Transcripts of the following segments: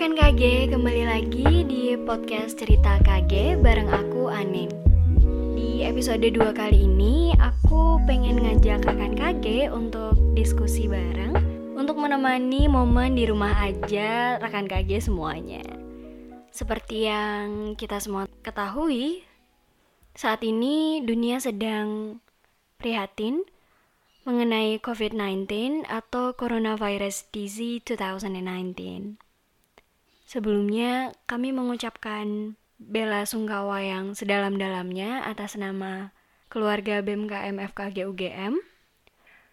rekan KG, kembali lagi di podcast cerita KG bareng aku Anin Di episode 2 kali ini, aku pengen ngajak rekan KG untuk diskusi bareng Untuk menemani momen di rumah aja rekan KG semuanya Seperti yang kita semua ketahui, saat ini dunia sedang prihatin mengenai COVID-19 atau Coronavirus Disease 2019. Sebelumnya, kami mengucapkan bela sungkawa yang sedalam-dalamnya atas nama keluarga BMKM FKG UGM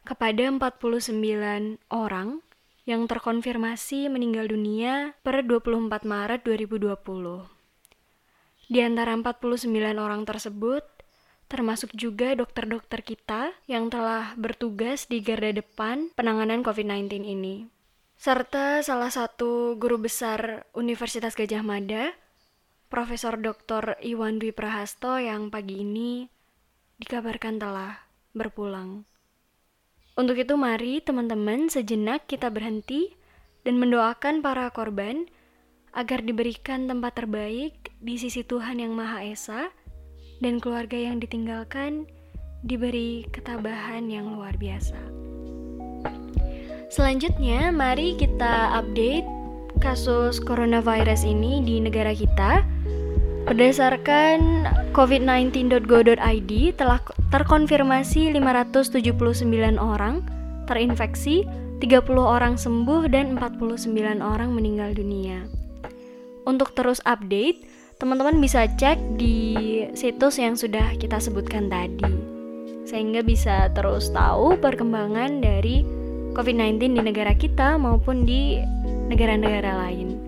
kepada 49 orang yang terkonfirmasi meninggal dunia per 24 Maret 2020. Di antara 49 orang tersebut, termasuk juga dokter-dokter kita yang telah bertugas di garda depan penanganan COVID-19 ini serta salah satu guru besar Universitas Gajah Mada, Profesor Dr. Iwan Dwi Prahasto yang pagi ini dikabarkan telah berpulang. Untuk itu mari teman-teman sejenak kita berhenti dan mendoakan para korban agar diberikan tempat terbaik di sisi Tuhan Yang Maha Esa dan keluarga yang ditinggalkan diberi ketabahan yang luar biasa. Selanjutnya, mari kita update kasus coronavirus ini di negara kita. Berdasarkan covid19.go.id telah terkonfirmasi 579 orang terinfeksi, 30 orang sembuh dan 49 orang meninggal dunia. Untuk terus update, teman-teman bisa cek di situs yang sudah kita sebutkan tadi. Sehingga bisa terus tahu perkembangan dari COVID-19 di negara kita maupun di negara-negara lain.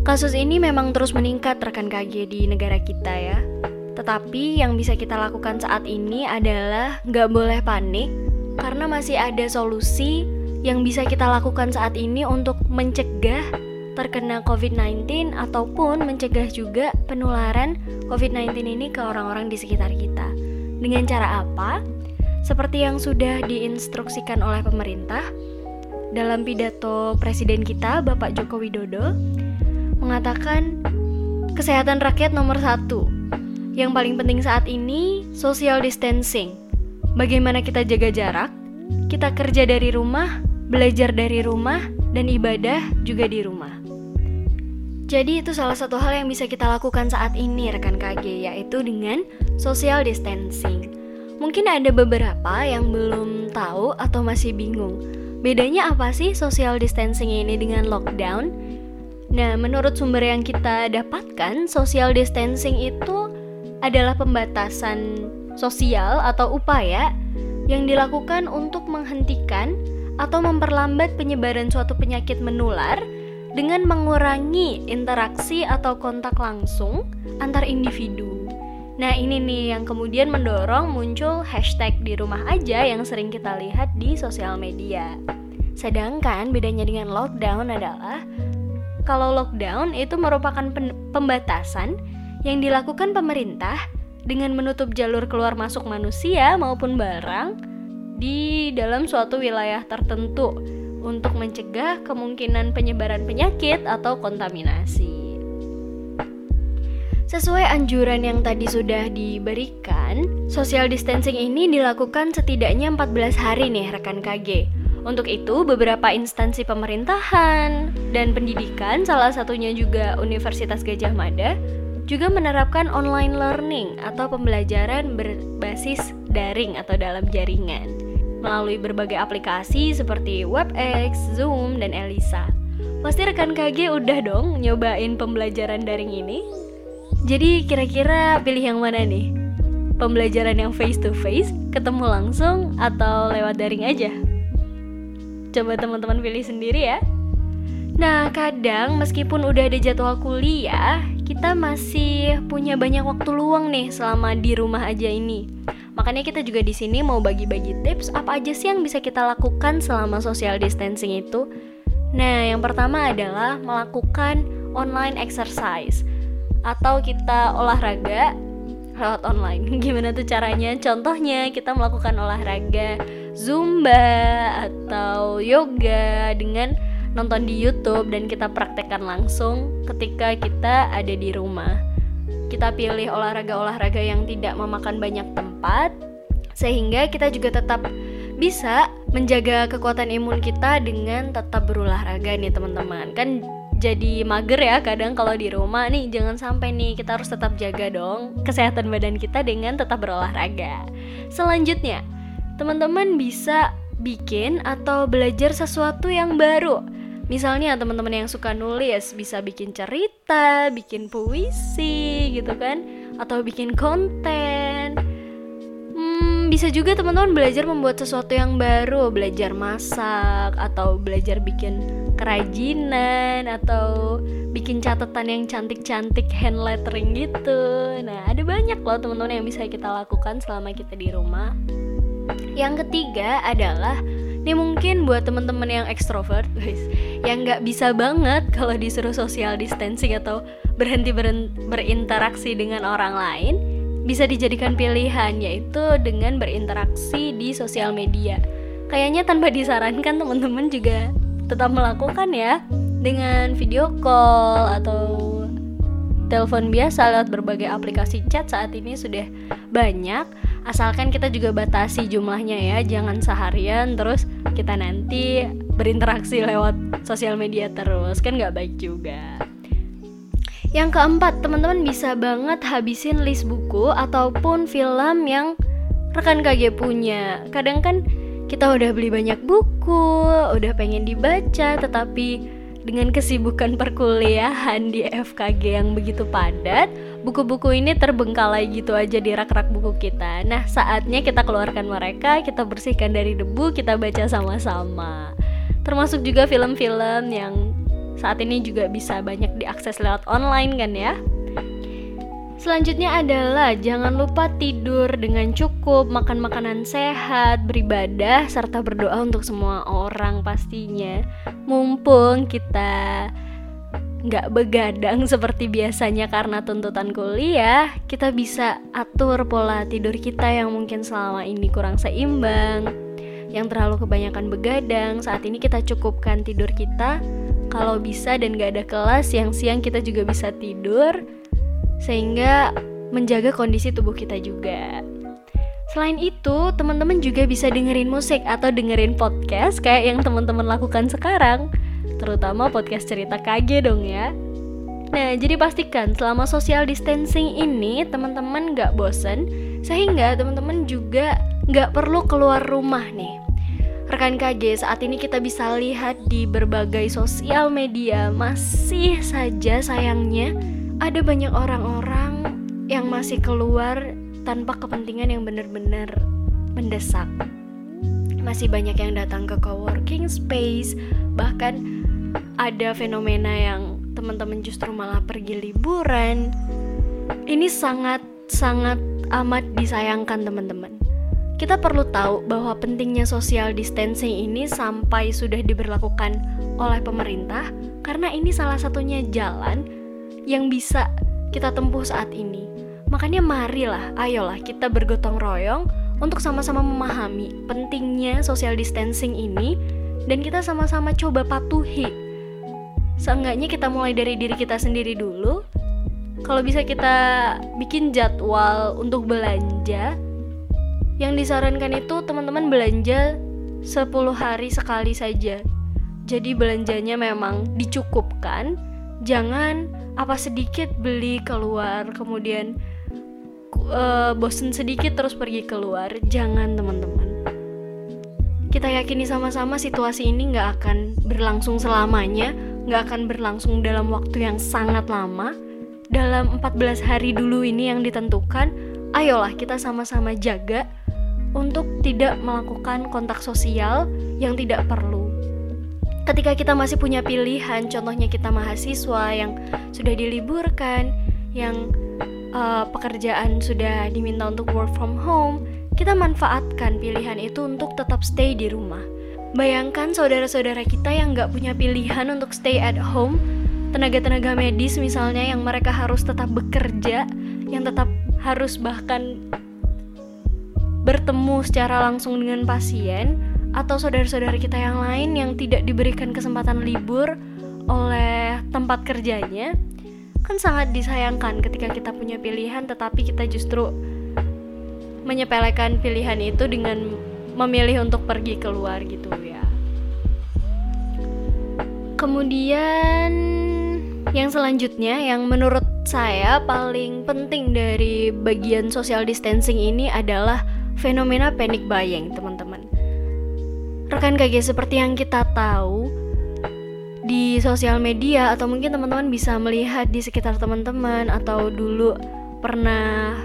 Kasus ini memang terus meningkat rekan KG di negara kita ya. Tetapi yang bisa kita lakukan saat ini adalah nggak boleh panik karena masih ada solusi yang bisa kita lakukan saat ini untuk mencegah terkena COVID-19 ataupun mencegah juga penularan COVID-19 ini ke orang-orang di sekitar kita. Dengan cara apa? Seperti yang sudah diinstruksikan oleh pemerintah, dalam pidato presiden kita, Bapak Joko Widodo, mengatakan kesehatan rakyat nomor satu. Yang paling penting saat ini, social distancing. Bagaimana kita jaga jarak, kita kerja dari rumah, belajar dari rumah, dan ibadah juga di rumah. Jadi itu salah satu hal yang bisa kita lakukan saat ini rekan KG yaitu dengan social distancing. Mungkin ada beberapa yang belum tahu atau masih bingung. Bedanya apa sih social distancing ini dengan lockdown? Nah, menurut sumber yang kita dapatkan, social distancing itu adalah pembatasan sosial atau upaya yang dilakukan untuk menghentikan atau memperlambat penyebaran suatu penyakit menular dengan mengurangi interaksi atau kontak langsung antar individu. Nah, ini nih yang kemudian mendorong muncul hashtag di rumah aja yang sering kita lihat di sosial media. Sedangkan bedanya dengan lockdown adalah kalau lockdown itu merupakan pembatasan yang dilakukan pemerintah dengan menutup jalur keluar masuk manusia maupun barang di dalam suatu wilayah tertentu untuk mencegah kemungkinan penyebaran penyakit atau kontaminasi. Sesuai anjuran yang tadi sudah diberikan, social distancing ini dilakukan setidaknya 14 hari nih rekan KG. Untuk itu, beberapa instansi pemerintahan dan pendidikan, salah satunya juga Universitas Gajah Mada, juga menerapkan online learning atau pembelajaran berbasis daring atau dalam jaringan melalui berbagai aplikasi seperti WebEx, Zoom, dan Elisa. Pasti rekan KG udah dong nyobain pembelajaran daring ini? Jadi kira-kira pilih yang mana nih? Pembelajaran yang face to face, ketemu langsung, atau lewat daring aja? Coba teman-teman pilih sendiri ya. Nah, kadang meskipun udah ada jadwal kuliah, kita masih punya banyak waktu luang nih selama di rumah aja ini. Makanya kita juga di sini mau bagi-bagi tips apa aja sih yang bisa kita lakukan selama social distancing itu. Nah, yang pertama adalah melakukan online exercise atau kita olahraga lewat online. Gimana tuh caranya? Contohnya kita melakukan olahraga zumba atau yoga dengan nonton di YouTube dan kita praktekkan langsung ketika kita ada di rumah. Kita pilih olahraga-olahraga yang tidak memakan banyak tempat sehingga kita juga tetap bisa menjaga kekuatan imun kita dengan tetap berolahraga nih teman-teman. Kan jadi mager ya kadang kalau di rumah nih jangan sampai nih kita harus tetap jaga dong kesehatan badan kita dengan tetap berolahraga. Selanjutnya, teman-teman bisa bikin atau belajar sesuatu yang baru. Misalnya teman-teman yang suka nulis bisa bikin cerita, bikin puisi gitu kan, atau bikin konten. Bisa juga teman-teman belajar membuat sesuatu yang baru, belajar masak atau belajar bikin kerajinan atau bikin catatan yang cantik-cantik hand lettering gitu. Nah, ada banyak loh teman-teman yang bisa kita lakukan selama kita di rumah. Yang ketiga adalah ini mungkin buat teman-teman yang ekstrovert, guys, yang nggak bisa banget kalau disuruh social distancing atau berhenti berinteraksi dengan orang lain, bisa dijadikan pilihan yaitu dengan berinteraksi di sosial media. Kayaknya tanpa disarankan teman-teman juga tetap melakukan ya. Dengan video call atau telepon biasa lewat berbagai aplikasi chat saat ini sudah banyak. Asalkan kita juga batasi jumlahnya ya jangan seharian terus kita nanti berinteraksi lewat sosial media terus. Kan nggak baik juga yang keempat teman-teman bisa banget habisin list buku ataupun film yang rekan KG punya kadang kan kita udah beli banyak buku udah pengen dibaca tetapi dengan kesibukan perkuliahan di FKG yang begitu padat, buku-buku ini terbengkalai gitu aja di rak-rak buku kita. Nah, saatnya kita keluarkan mereka, kita bersihkan dari debu, kita baca sama-sama. Termasuk juga film-film yang saat ini juga bisa banyak diakses lewat online kan ya. Selanjutnya adalah jangan lupa tidur dengan cukup, makan makanan sehat, beribadah, serta berdoa untuk semua orang pastinya. Mumpung kita nggak begadang seperti biasanya karena tuntutan kuliah, kita bisa atur pola tidur kita yang mungkin selama ini kurang seimbang, yang terlalu kebanyakan begadang. Saat ini kita cukupkan tidur kita. Kalau bisa dan gak ada kelas, siang-siang kita juga bisa tidur sehingga menjaga kondisi tubuh kita juga. Selain itu, teman-teman juga bisa dengerin musik atau dengerin podcast kayak yang teman-teman lakukan sekarang, terutama podcast cerita KG dong ya. Nah, jadi pastikan selama social distancing ini teman-teman gak bosen, sehingga teman-teman juga gak perlu keluar rumah nih. Rekan KG, saat ini kita bisa lihat di berbagai sosial media masih saja sayangnya ada banyak orang-orang yang masih keluar tanpa kepentingan yang benar-benar mendesak. Masih banyak yang datang ke coworking space, bahkan ada fenomena yang teman-teman justru malah pergi liburan. Ini sangat sangat amat disayangkan teman-teman. Kita perlu tahu bahwa pentingnya social distancing ini sampai sudah diberlakukan oleh pemerintah karena ini salah satunya jalan yang bisa kita tempuh saat ini. Makanya marilah, ayolah kita bergotong royong untuk sama-sama memahami pentingnya social distancing ini dan kita sama-sama coba patuhi. Seenggaknya kita mulai dari diri kita sendiri dulu. Kalau bisa kita bikin jadwal untuk belanja, yang disarankan itu teman-teman belanja 10 hari sekali saja. Jadi belanjanya memang dicukupkan, jangan apa sedikit beli keluar kemudian uh, bosen sedikit terus pergi keluar. Jangan teman-teman. Kita yakini sama-sama situasi ini nggak akan berlangsung selamanya nggak akan berlangsung dalam waktu yang sangat lama. Dalam 14 hari dulu ini yang ditentukan ayolah kita sama-sama jaga untuk tidak melakukan kontak sosial yang tidak perlu ketika kita masih punya pilihan, contohnya kita mahasiswa yang sudah diliburkan, yang uh, pekerjaan sudah diminta untuk work from home, kita manfaatkan pilihan itu untuk tetap stay di rumah. Bayangkan saudara-saudara kita yang nggak punya pilihan untuk stay at home, tenaga-tenaga medis misalnya yang mereka harus tetap bekerja, yang tetap harus bahkan bertemu secara langsung dengan pasien, atau saudara-saudara kita yang lain yang tidak diberikan kesempatan libur oleh tempat kerjanya kan sangat disayangkan ketika kita punya pilihan tetapi kita justru menyepelekan pilihan itu dengan memilih untuk pergi keluar gitu ya. Kemudian yang selanjutnya yang menurut saya paling penting dari bagian social distancing ini adalah fenomena panic buying, teman-teman. Rekan KG seperti yang kita tahu, di sosial media atau mungkin teman-teman bisa melihat di sekitar teman-teman atau dulu pernah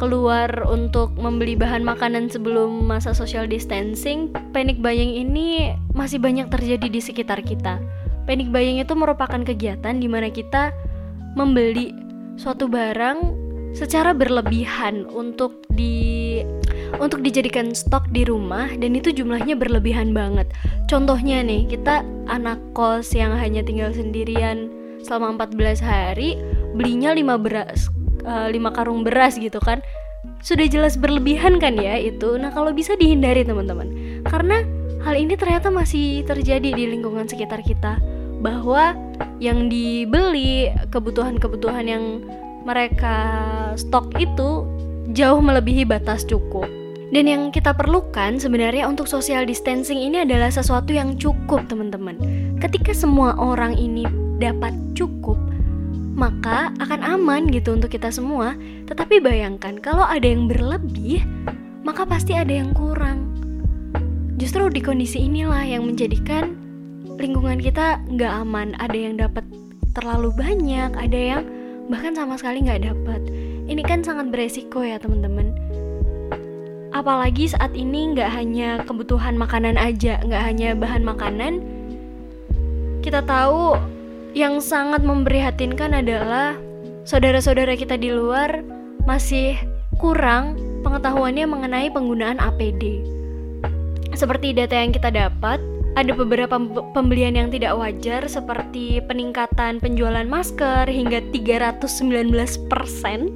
keluar untuk membeli bahan makanan sebelum masa social distancing, panic buying ini masih banyak terjadi di sekitar kita. Panic buying itu merupakan kegiatan di mana kita membeli suatu barang secara berlebihan untuk di untuk dijadikan stok di rumah dan itu jumlahnya berlebihan banget. Contohnya nih, kita anak kos yang hanya tinggal sendirian selama 14 hari, belinya 5 beras uh, eh, 5 karung beras gitu kan. Sudah jelas berlebihan kan ya itu. Nah, kalau bisa dihindari teman-teman. Karena hal ini ternyata masih terjadi di lingkungan sekitar kita bahwa yang dibeli kebutuhan-kebutuhan yang mereka stok itu jauh melebihi batas cukup. Dan yang kita perlukan sebenarnya untuk social distancing ini adalah sesuatu yang cukup, teman-teman. Ketika semua orang ini dapat cukup, maka akan aman gitu untuk kita semua. Tetapi bayangkan kalau ada yang berlebih, maka pasti ada yang kurang. Justru di kondisi inilah yang menjadikan lingkungan kita nggak aman. Ada yang dapat terlalu banyak, ada yang bahkan sama sekali nggak dapat. Ini kan sangat beresiko ya teman-teman apalagi saat ini nggak hanya kebutuhan makanan aja, nggak hanya bahan makanan. Kita tahu yang sangat memprihatinkan adalah saudara-saudara kita di luar masih kurang pengetahuannya mengenai penggunaan APD. Seperti data yang kita dapat, ada beberapa pembelian yang tidak wajar seperti peningkatan penjualan masker hingga 319 persen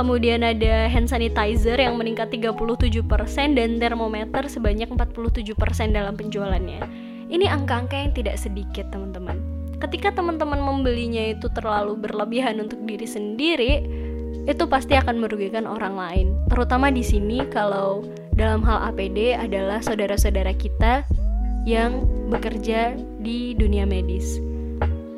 Kemudian ada hand sanitizer yang meningkat 37% dan termometer sebanyak 47% dalam penjualannya. Ini angka-angka yang tidak sedikit, teman-teman. Ketika teman-teman membelinya itu terlalu berlebihan untuk diri sendiri, itu pasti akan merugikan orang lain. Terutama di sini kalau dalam hal APD adalah saudara-saudara kita yang bekerja di dunia medis.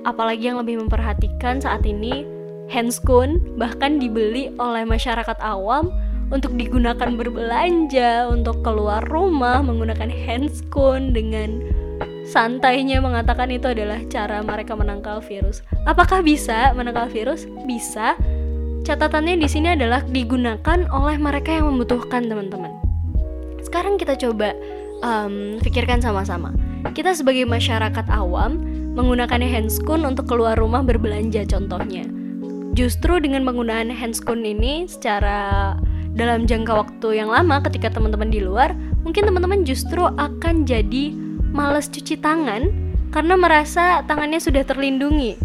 Apalagi yang lebih memperhatikan saat ini handscoon bahkan dibeli oleh masyarakat awam untuk digunakan berbelanja, untuk keluar rumah menggunakan handscoon dengan santainya mengatakan itu adalah cara mereka menangkal virus. Apakah bisa menangkal virus? Bisa. Catatannya di sini adalah digunakan oleh mereka yang membutuhkan, teman-teman. Sekarang kita coba um, pikirkan sama-sama. Kita sebagai masyarakat awam menggunakan handscoon untuk keluar rumah berbelanja contohnya justru dengan penggunaan handscoon ini secara dalam jangka waktu yang lama ketika teman-teman di luar, mungkin teman-teman justru akan jadi males cuci tangan karena merasa tangannya sudah terlindungi.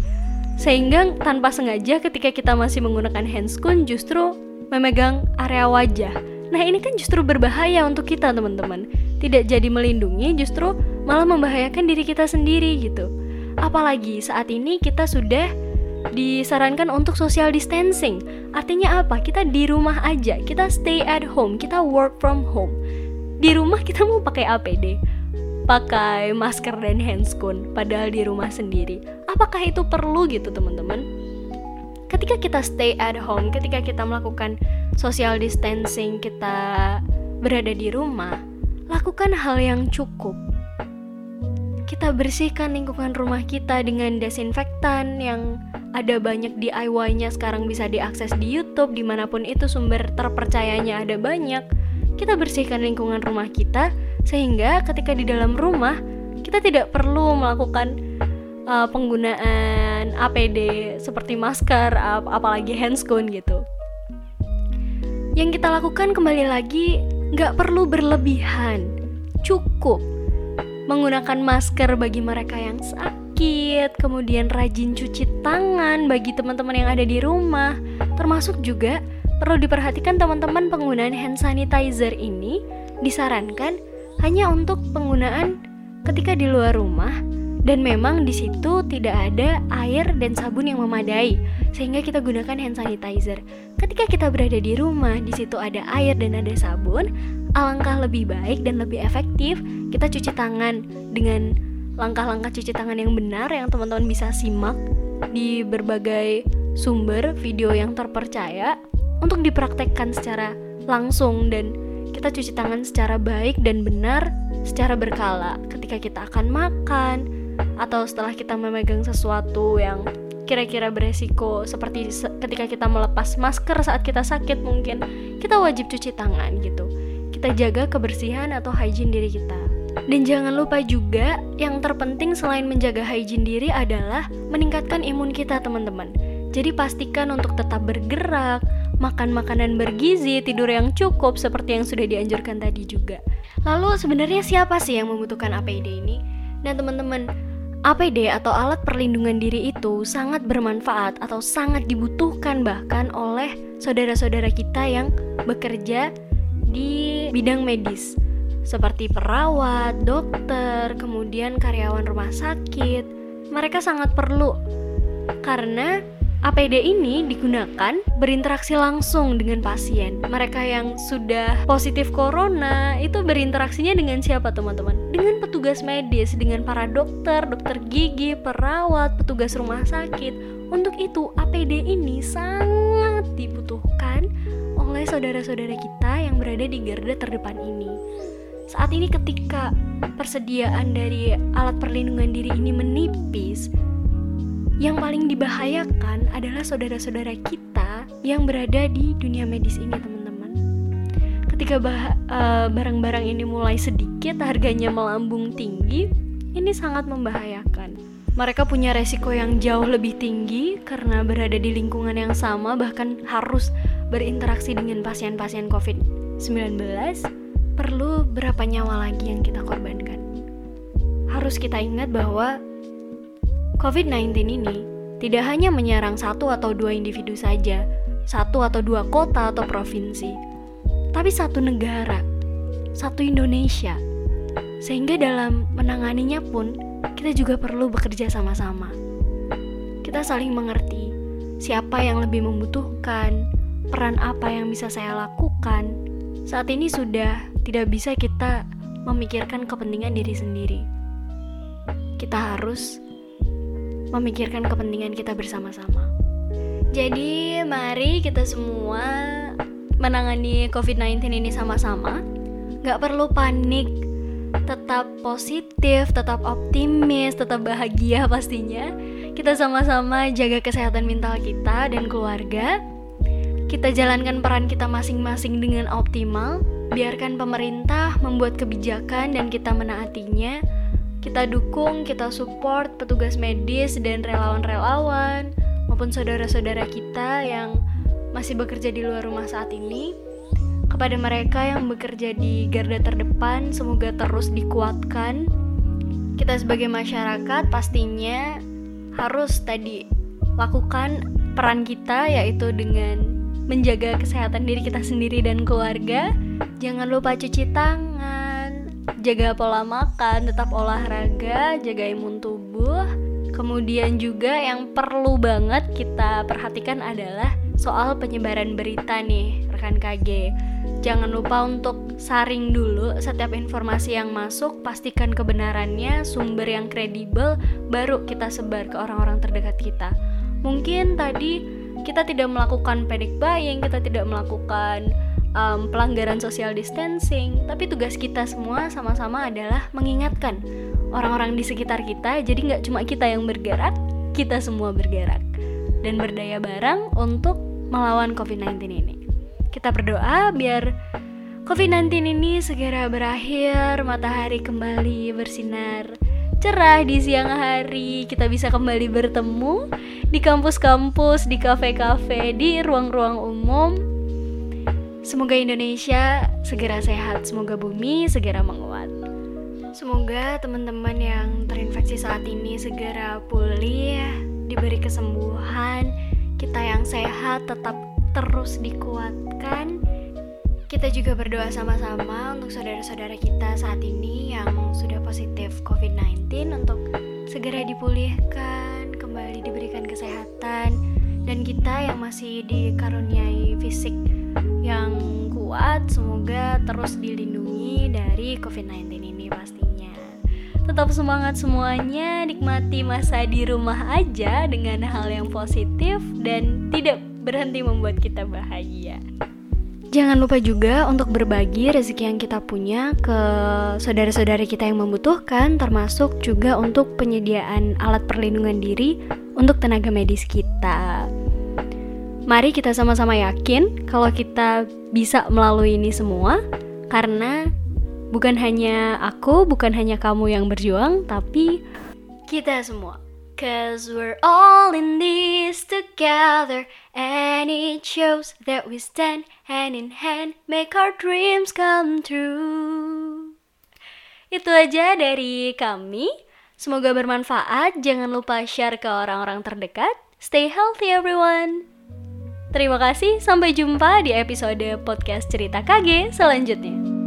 Sehingga tanpa sengaja ketika kita masih menggunakan handscoon justru memegang area wajah. Nah, ini kan justru berbahaya untuk kita, teman-teman. Tidak jadi melindungi, justru malah membahayakan diri kita sendiri gitu. Apalagi saat ini kita sudah disarankan untuk social distancing. Artinya apa? Kita di rumah aja, kita stay at home, kita work from home. Di rumah kita mau pakai APD, pakai masker dan handscoon, padahal di rumah sendiri. Apakah itu perlu gitu teman-teman? Ketika kita stay at home, ketika kita melakukan social distancing, kita berada di rumah, lakukan hal yang cukup kita bersihkan lingkungan rumah kita dengan desinfektan yang ada banyak DIY-nya sekarang bisa diakses di YouTube di mana pun itu sumber terpercayanya ada banyak. Kita bersihkan lingkungan rumah kita sehingga ketika di dalam rumah kita tidak perlu melakukan uh, penggunaan APD seperti masker ap apalagi handscoon gitu. Yang kita lakukan kembali lagi nggak perlu berlebihan. Cukup menggunakan masker bagi mereka yang sakit sedikit, kemudian rajin cuci tangan bagi teman-teman yang ada di rumah. Termasuk juga perlu diperhatikan teman-teman penggunaan hand sanitizer ini disarankan hanya untuk penggunaan ketika di luar rumah dan memang di situ tidak ada air dan sabun yang memadai sehingga kita gunakan hand sanitizer. Ketika kita berada di rumah, di situ ada air dan ada sabun, alangkah lebih baik dan lebih efektif kita cuci tangan dengan langkah-langkah cuci tangan yang benar yang teman-teman bisa simak di berbagai sumber video yang terpercaya untuk dipraktekkan secara langsung dan kita cuci tangan secara baik dan benar secara berkala. Ketika kita akan makan, atau setelah kita memegang sesuatu yang kira-kira beresiko seperti ketika kita melepas masker saat kita sakit mungkin kita wajib cuci tangan gitu. Kita jaga kebersihan atau hygiene diri kita dan jangan lupa juga yang terpenting selain menjaga hygiene diri adalah meningkatkan imun kita teman-teman jadi pastikan untuk tetap bergerak makan makanan bergizi, tidur yang cukup seperti yang sudah dianjurkan tadi juga. Lalu sebenarnya siapa sih yang membutuhkan APD ini? Dan teman-teman, APD atau alat perlindungan diri itu sangat bermanfaat atau sangat dibutuhkan bahkan oleh saudara-saudara kita yang bekerja di bidang medis seperti perawat, dokter, kemudian karyawan rumah sakit. Mereka sangat perlu karena APD ini digunakan berinteraksi langsung dengan pasien. Mereka yang sudah positif corona itu berinteraksinya dengan siapa teman-teman? Dengan petugas medis, dengan para dokter, dokter gigi, perawat, petugas rumah sakit. Untuk itu APD ini sangat dibutuhkan oleh saudara-saudara kita yang berada di garda terdepan ini. Saat ini ketika persediaan dari alat perlindungan diri ini menipis, yang paling dibahayakan adalah saudara-saudara kita yang berada di dunia medis ini, teman-teman. Ketika eh, barang-barang uh, ini mulai sedikit, harganya melambung tinggi, ini sangat membahayakan. Mereka punya resiko yang jauh lebih tinggi karena berada di lingkungan yang sama, bahkan harus berinteraksi dengan pasien-pasien COVID-19. Perlu berapa nyawa lagi yang kita korbankan? Harus kita ingat bahwa COVID-19 ini tidak hanya menyerang satu atau dua individu saja, satu atau dua kota atau provinsi, tapi satu negara, satu Indonesia. Sehingga dalam menanganinya pun kita juga perlu bekerja sama-sama. Kita saling mengerti siapa yang lebih membutuhkan, peran apa yang bisa saya lakukan. Saat ini sudah tidak bisa kita memikirkan kepentingan diri sendiri. Kita harus memikirkan kepentingan kita bersama-sama. Jadi, mari kita semua menangani COVID-19 ini sama-sama. Gak perlu panik, tetap positif, tetap optimis, tetap bahagia pastinya. Kita sama-sama jaga kesehatan mental kita dan keluarga. Kita jalankan peran kita masing-masing dengan optimal. Biarkan pemerintah membuat kebijakan dan kita menaatinya kita dukung, kita support petugas medis dan relawan-relawan maupun saudara-saudara kita yang masih bekerja di luar rumah saat ini. Kepada mereka yang bekerja di garda terdepan, semoga terus dikuatkan. Kita sebagai masyarakat pastinya harus tadi lakukan peran kita yaitu dengan menjaga kesehatan diri kita sendiri dan keluarga. Jangan lupa cuci tangan jaga pola makan, tetap olahraga, jaga imun tubuh. Kemudian juga yang perlu banget kita perhatikan adalah soal penyebaran berita nih, rekan KG. Jangan lupa untuk saring dulu setiap informasi yang masuk, pastikan kebenarannya, sumber yang kredibel, baru kita sebar ke orang-orang terdekat kita. Mungkin tadi kita tidak melakukan panic buying, kita tidak melakukan um, pelanggaran social distancing, tapi tugas kita semua sama-sama adalah mengingatkan orang-orang di sekitar kita. Jadi nggak cuma kita yang bergerak, kita semua bergerak dan berdaya bareng untuk melawan COVID-19 ini. Kita berdoa biar COVID-19 ini segera berakhir, matahari kembali bersinar cerah di siang hari. Kita bisa kembali bertemu di kampus-kampus, di kafe-kafe, di ruang-ruang umum Semoga Indonesia segera sehat, semoga bumi segera menguat. Semoga teman-teman yang terinfeksi saat ini segera pulih, diberi kesembuhan, kita yang sehat tetap terus dikuatkan, Kita juga berdoa sama-sama untuk saudara-saudara kita saat ini yang sudah positif COVID-19 untuk segera dipulihkan, kembali diberikan kesehatan, dan kita yang masih dikaruniai fisik yang kuat, semoga terus dilindungi dari COVID-19 ini pastinya. Tetap semangat semuanya, nikmati masa di rumah aja dengan hal yang positif dan tidak berhenti membuat kita bahagia. Jangan lupa juga untuk berbagi rezeki yang kita punya ke saudara-saudari kita yang membutuhkan, termasuk juga untuk penyediaan alat perlindungan diri untuk tenaga medis kita. Mari kita sama-sama yakin kalau kita bisa melalui ini semua, karena bukan hanya aku, bukan hanya kamu yang berjuang, tapi kita semua. Cause we're all in this together And it shows that we stand hand in hand Make our dreams come true Itu aja dari kami. Semoga bermanfaat. Jangan lupa share ke orang-orang terdekat. Stay healthy everyone Terima kasih, sampai jumpa di episode podcast cerita KG selanjutnya.